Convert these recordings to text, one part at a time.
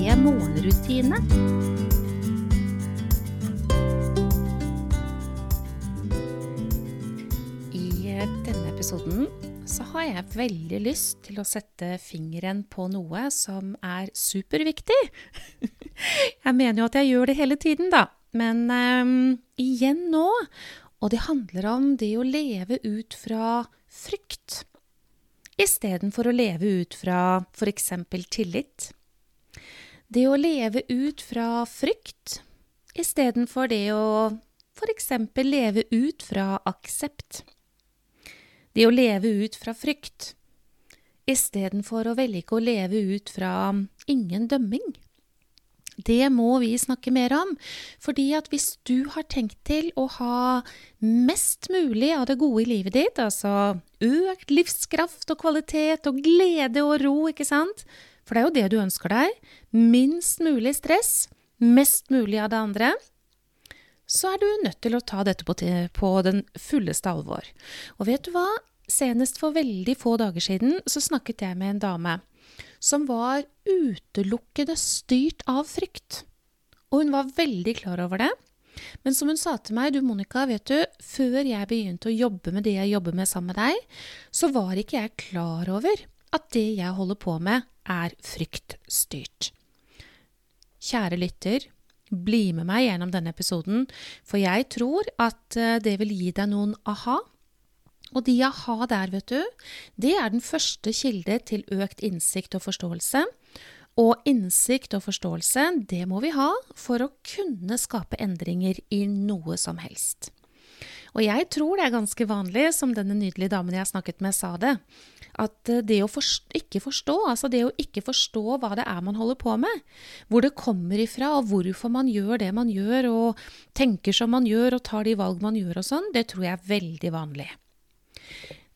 morgenrutine. I denne episoden så har jeg veldig lyst til å sette fingeren på noe som er superviktig. Jeg mener jo at jeg gjør det hele tiden, da. Men um, igjen nå. Og det handler om det å leve ut fra frykt istedenfor å leve ut fra f.eks. tillit. Det å leve ut fra frykt istedenfor det å f.eks. leve ut fra aksept. Det å leve ut fra frykt istedenfor å velge å leve ut fra ingen dømming. Det må vi snakke mer om, fordi at hvis du har tenkt til å ha mest mulig av det gode i livet ditt, altså økt livskraft og kvalitet og glede og ro, ikke sant, for det er jo det du ønsker deg, minst mulig stress, mest mulig av det andre, så er du nødt til å ta dette på, på den fulleste alvor. Og vet du hva? Senest for veldig få dager siden så snakket jeg med en dame som var utelukkende styrt av frykt. Og hun var veldig klar over det. Men som hun sa til meg, du Monica, vet du, før jeg begynte å jobbe med det jeg jobber med sammen med deg, så var ikke jeg klar over at det jeg holder på med, er fryktstyrt. Kjære lytter, bli med meg gjennom denne episoden, for jeg tror at eh, det vil gi deg noen aha og de aha der, vet du, det er den første kilde til økt innsikt og forståelse. Og innsikt og forståelse, det må vi ha for å kunne skape endringer i noe som helst. Og jeg tror det er ganske vanlig, som denne nydelige damen jeg snakket med sa det, at eh, det å forstå, ikke forstå, altså det å ikke forstå hva det er man holder på med, hvor det kommer ifra og hvorfor man gjør det man gjør og tenker som man gjør og tar de valg man gjør og sånn, det tror jeg er veldig vanlig.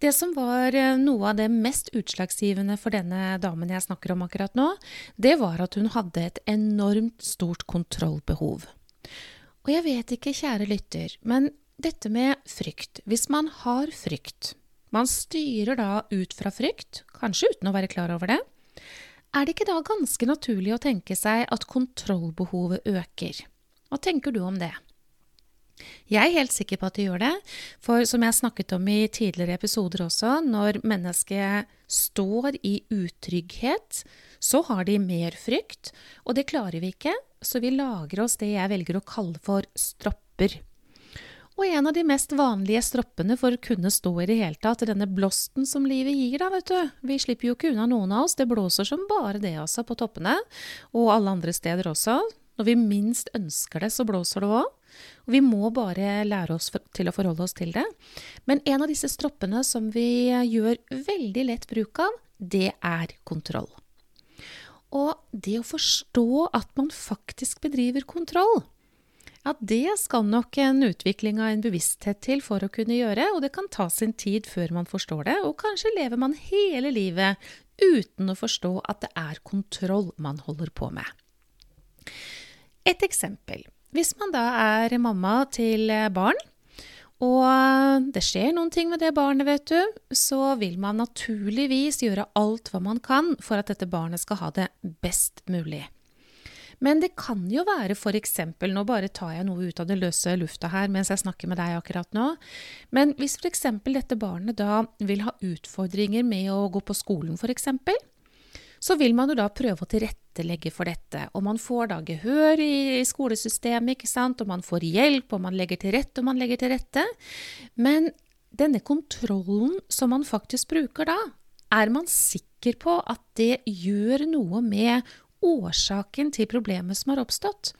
Det som var eh, noe av det mest utslagsgivende for denne damen jeg snakker om akkurat nå, det var at hun hadde et enormt stort kontrollbehov. Og jeg vet ikke, kjære lytter, men dette med frykt Hvis man har frykt, man styrer da ut fra frykt, kanskje uten å være klar over det, er det ikke da ganske naturlig å tenke seg at kontrollbehovet øker? Hva tenker du om det? Jeg er helt sikker på at de gjør det, for som jeg snakket om i tidligere episoder også, når mennesket står i utrygghet, så har de mer frykt, og det klarer vi ikke, så vi lager oss det jeg velger å kalle for stropper. Og en av de mest vanlige stroppene for å kunne stå i det hele tatt, denne blåsten som livet gir, da, vet du. Vi slipper jo ikke unna noen av oss, det blåser som bare det, altså, på toppene, og alle andre steder også. Når vi minst ønsker det, så blåser det òg. Og vi må bare lære oss til å forholde oss til det. Men en av disse stroppene som vi gjør veldig lett bruk av, det er kontroll. Og det å forstå at man faktisk bedriver kontroll, ja, det skal nok en utvikling av en bevissthet til for å kunne gjøre, og det kan ta sin tid før man forstår det, og kanskje lever man hele livet uten å forstå at det er kontroll man holder på med. Et eksempel. Hvis man da er mamma til barn, og det skjer noen ting med det barnet, vet du, så vil man naturligvis gjøre alt hva man kan for at dette barnet skal ha det best mulig. Men det kan jo være f.eks. Nå bare tar jeg noe ut av det løse lufta her mens jeg snakker med deg akkurat nå. Men hvis f.eks. dette barnet da vil ha utfordringer med å gå på skolen, f.eks., så vil man jo da prøve å tilrettelegge for dette. Og man får da gehør i skolesystemet, ikke sant, og man får hjelp, og man legger til rette, og man legger til rette. Men denne kontrollen som man faktisk bruker da, er man sikker på at det gjør noe med årsaken til problemet som har oppstått?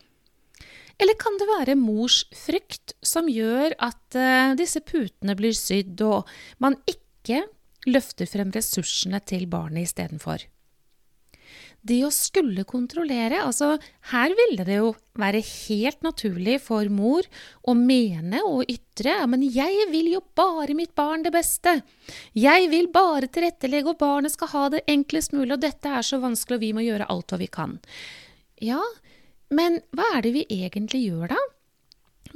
Eller kan det være mors frykt som gjør at uh, disse putene blir sydd, og man ikke løfter frem ressursene til barnet istedenfor? Det å skulle kontrollere Altså, her ville det jo være helt naturlig for mor å mene og ytre ja, men jeg vil jo bare mitt barn det beste. Jeg vil bare tilrettelegge, og barnet skal ha det enklest mulig, og dette er så vanskelig, og vi må gjøre alt hva vi kan. Ja, men hva er det vi egentlig gjør da?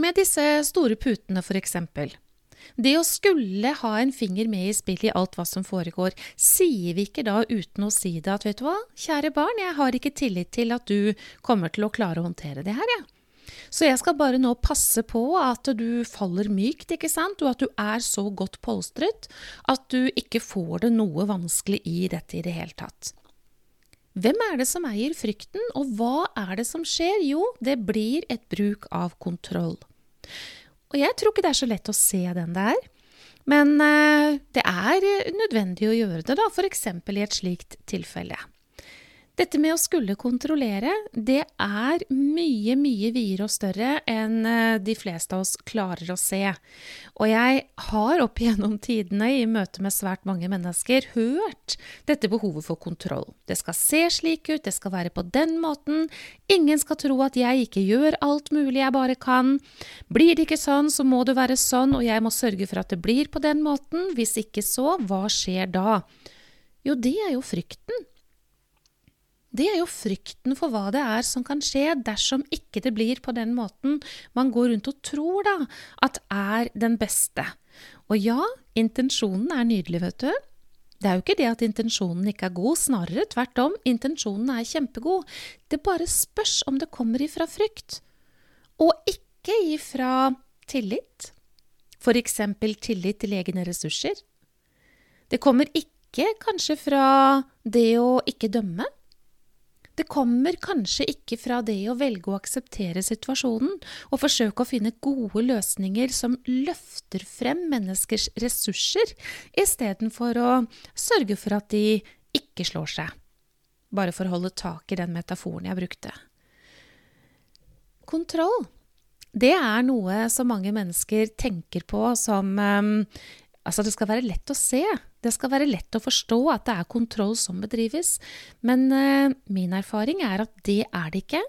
Med disse store putene, for eksempel. Det å skulle ha en finger med i spillet i alt hva som foregår, sier vi ikke da uten å si det at vet du hva, kjære barn, jeg har ikke tillit til at du kommer til å klare å håndtere det her, jeg. Ja. Så jeg skal bare nå passe på at du faller mykt, ikke sant, og at du er så godt polstret at du ikke får det noe vanskelig i dette i det hele tatt. Hvem er det som eier frykten, og hva er det som skjer? Jo, det blir et bruk av kontroll. Og jeg tror ikke det er så lett å se den der. Men eh, det er nødvendig å gjøre det, da, f.eks. i et slikt tilfelle. Dette med å skulle kontrollere, det er mye, mye videre og større enn eh, de fleste av oss klarer å se. Og jeg har opp igjennom tidene i møte med svært mange mennesker hørt dette behovet for kontroll. Det skal se slik ut, det skal være på den måten. Ingen skal tro at jeg ikke gjør alt mulig jeg bare kan. Blir det ikke sånn, så må det være sånn, og jeg må sørge for at det blir på den måten. Hvis ikke så, hva skjer da? Jo, det er jo frykten det er jo frykten for hva det er som kan skje dersom ikke det blir på den måten man går rundt og tror da, at er den beste. Og ja, intensjonen er nydelig, vet du. Det er jo ikke det at intensjonen ikke er god, snarere tvert om, intensjonen er kjempegod. Det bare spørs om det kommer ifra frykt, og ikke ifra tillit. For eksempel tillit til egne ressurser. Det kommer ikke kanskje fra det å ikke dømme. Det kommer kanskje ikke fra det å velge å akseptere situasjonen og forsøke å finne gode løsninger som løfter frem menneskers ressurser, istedenfor å sørge for at de ikke slår seg. Bare for å holde tak i den metaforen jeg brukte. Kontroll. Det er noe som mange mennesker tenker på som um, Altså, det skal være lett å se. Det skal være lett å forstå at det er kontroll som bedrives. Men eh, min erfaring er at det er det ikke,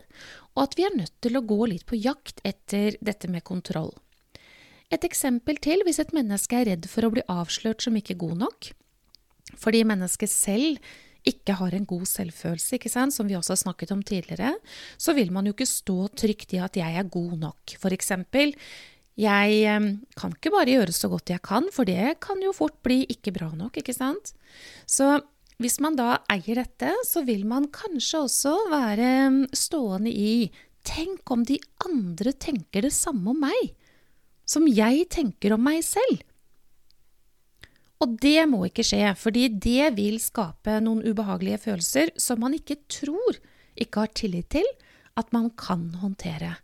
og at vi er nødt til å gå litt på jakt etter dette med kontroll. Et eksempel til hvis et menneske er redd for å bli avslørt som ikke god nok, fordi mennesket selv ikke har en god selvfølelse, som vi også har snakket om tidligere, så vil man jo ikke stå trygt i at jeg er god nok. For eksempel, jeg kan ikke bare gjøre så godt jeg kan, for det kan jo fort bli ikke bra nok, ikke sant? Så hvis man da eier dette, så vil man kanskje også være stående i Tenk om de andre tenker det samme om meg, som jeg tenker om meg selv. Og det må ikke skje, fordi det vil skape noen ubehagelige følelser som man ikke tror, ikke har tillit til, at man kan håndtere.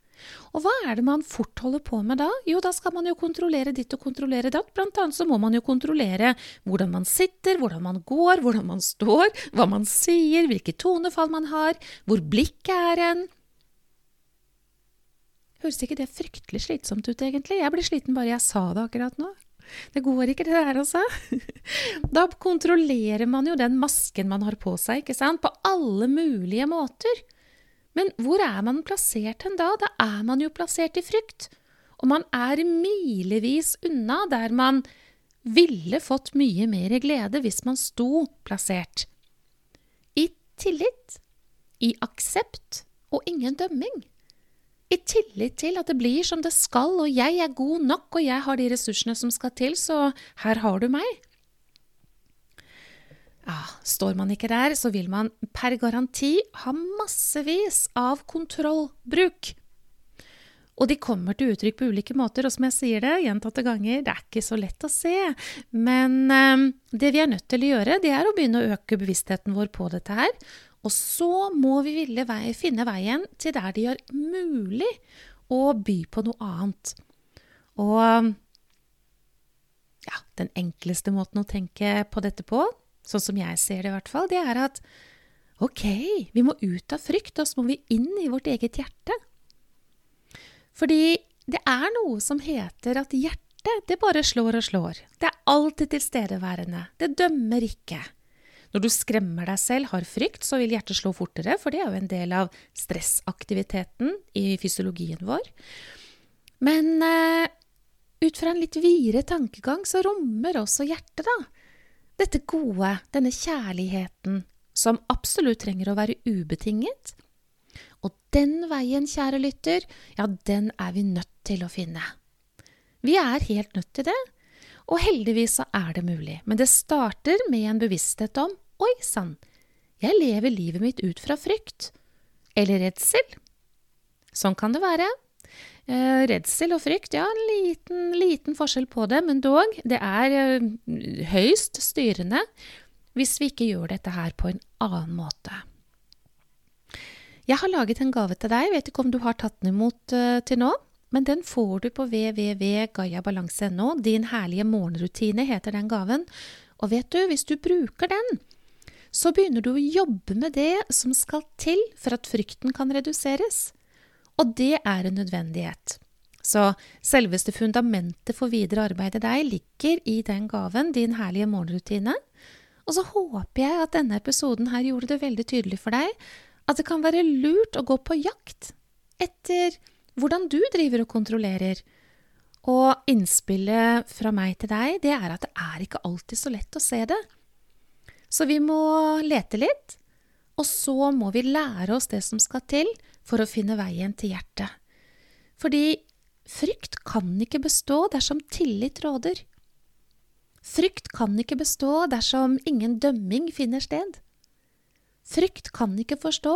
Og hva er det man fort holder på med da? Jo, da skal man jo kontrollere ditt og kontrollere datt. Blant annet så må man jo kontrollere hvordan man sitter, hvordan man går, hvordan man står, hva man sier, hvilke tonefall man har, hvor blikket er hen. Høres ikke det fryktelig slitsomt ut, egentlig? Jeg blir sliten bare jeg sa det akkurat nå. Det går ikke, det der, altså. Da kontrollerer man jo den masken man har på seg, ikke sant, på alle mulige måter. Men hvor er man plassert hen da? Da er man jo plassert i frykt. Og man er milevis unna der man ville fått mye mer glede hvis man sto plassert. I tillit, i aksept og ingen dømming. I tillit til at det blir som det skal, og jeg er god nok, og jeg har de ressursene som skal til, så her har du meg. Ja, står man ikke der, så vil man per garanti ha massevis av kontrollbruk. Og de kommer til uttrykk på ulike måter, og som jeg sier det gjentatte ganger, det er ikke så lett å se. Men eh, det vi er nødt til å gjøre, det er å begynne å øke bevisstheten vår på dette her. Og så må vi ville vei, finne veien til der det gjør mulig å by på noe annet. Og ja, den enkleste måten å tenke på dette på, sånn som jeg ser det i hvert fall, det er at ok, vi må ut av frykt, og så må vi inn i vårt eget hjerte. Fordi det er noe som heter at hjertet, det bare slår og slår. Det er alltid tilstedeværende. Det dømmer ikke. Når du skremmer deg selv, har frykt, så vil hjertet slå fortere, for det er jo en del av stressaktiviteten i fysiologien vår. Men eh, ut fra en litt videre tankegang så rommer også hjertet, da, dette gode, denne kjærligheten, som absolutt trenger å være ubetinget. Og den veien, kjære lytter, ja, den er vi nødt til å finne. Vi er helt nødt til det, og heldigvis så er det mulig. Men det starter med en bevissthet om Oi sann, jeg lever livet mitt ut fra frykt. Eller redsel. Sånn kan det være. Eh, redsel og frykt, ja, en liten, liten forskjell på det, men dog, det er eh, høyst styrende hvis vi ikke gjør dette her på en annen måte. Jeg har laget en gave til deg, vet ikke om du har tatt den imot eh, til nå, men den får du på www.gayabalanse.no. Din herlige morgenrutine heter den gaven. Og vet du, hvis du bruker den, så begynner du å jobbe med det som skal til for at frykten kan reduseres. Og det er en nødvendighet. Så selveste fundamentet for videre arbeid i deg ligger i den gaven, din herlige morgenrutine. Og så håper jeg at denne episoden her gjorde det veldig tydelig for deg at det kan være lurt å gå på jakt etter hvordan du driver og kontrollerer. Og innspillet fra meg til deg, det er at det er ikke alltid så lett å se det. Så vi må lete litt, og så må vi lære oss det som skal til for å finne veien til hjertet. Fordi frykt kan ikke bestå dersom tillit råder. Frykt kan ikke bestå dersom ingen dømming finner sted. Frykt kan ikke forstå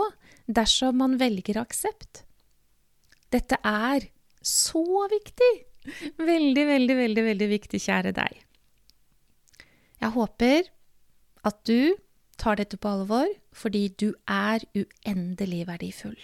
dersom man velger aksept. Dette er så viktig! Veldig, veldig, veldig, veldig viktig, kjære deg. Jeg håper at du tar dette på alvor fordi du er uendelig verdifull.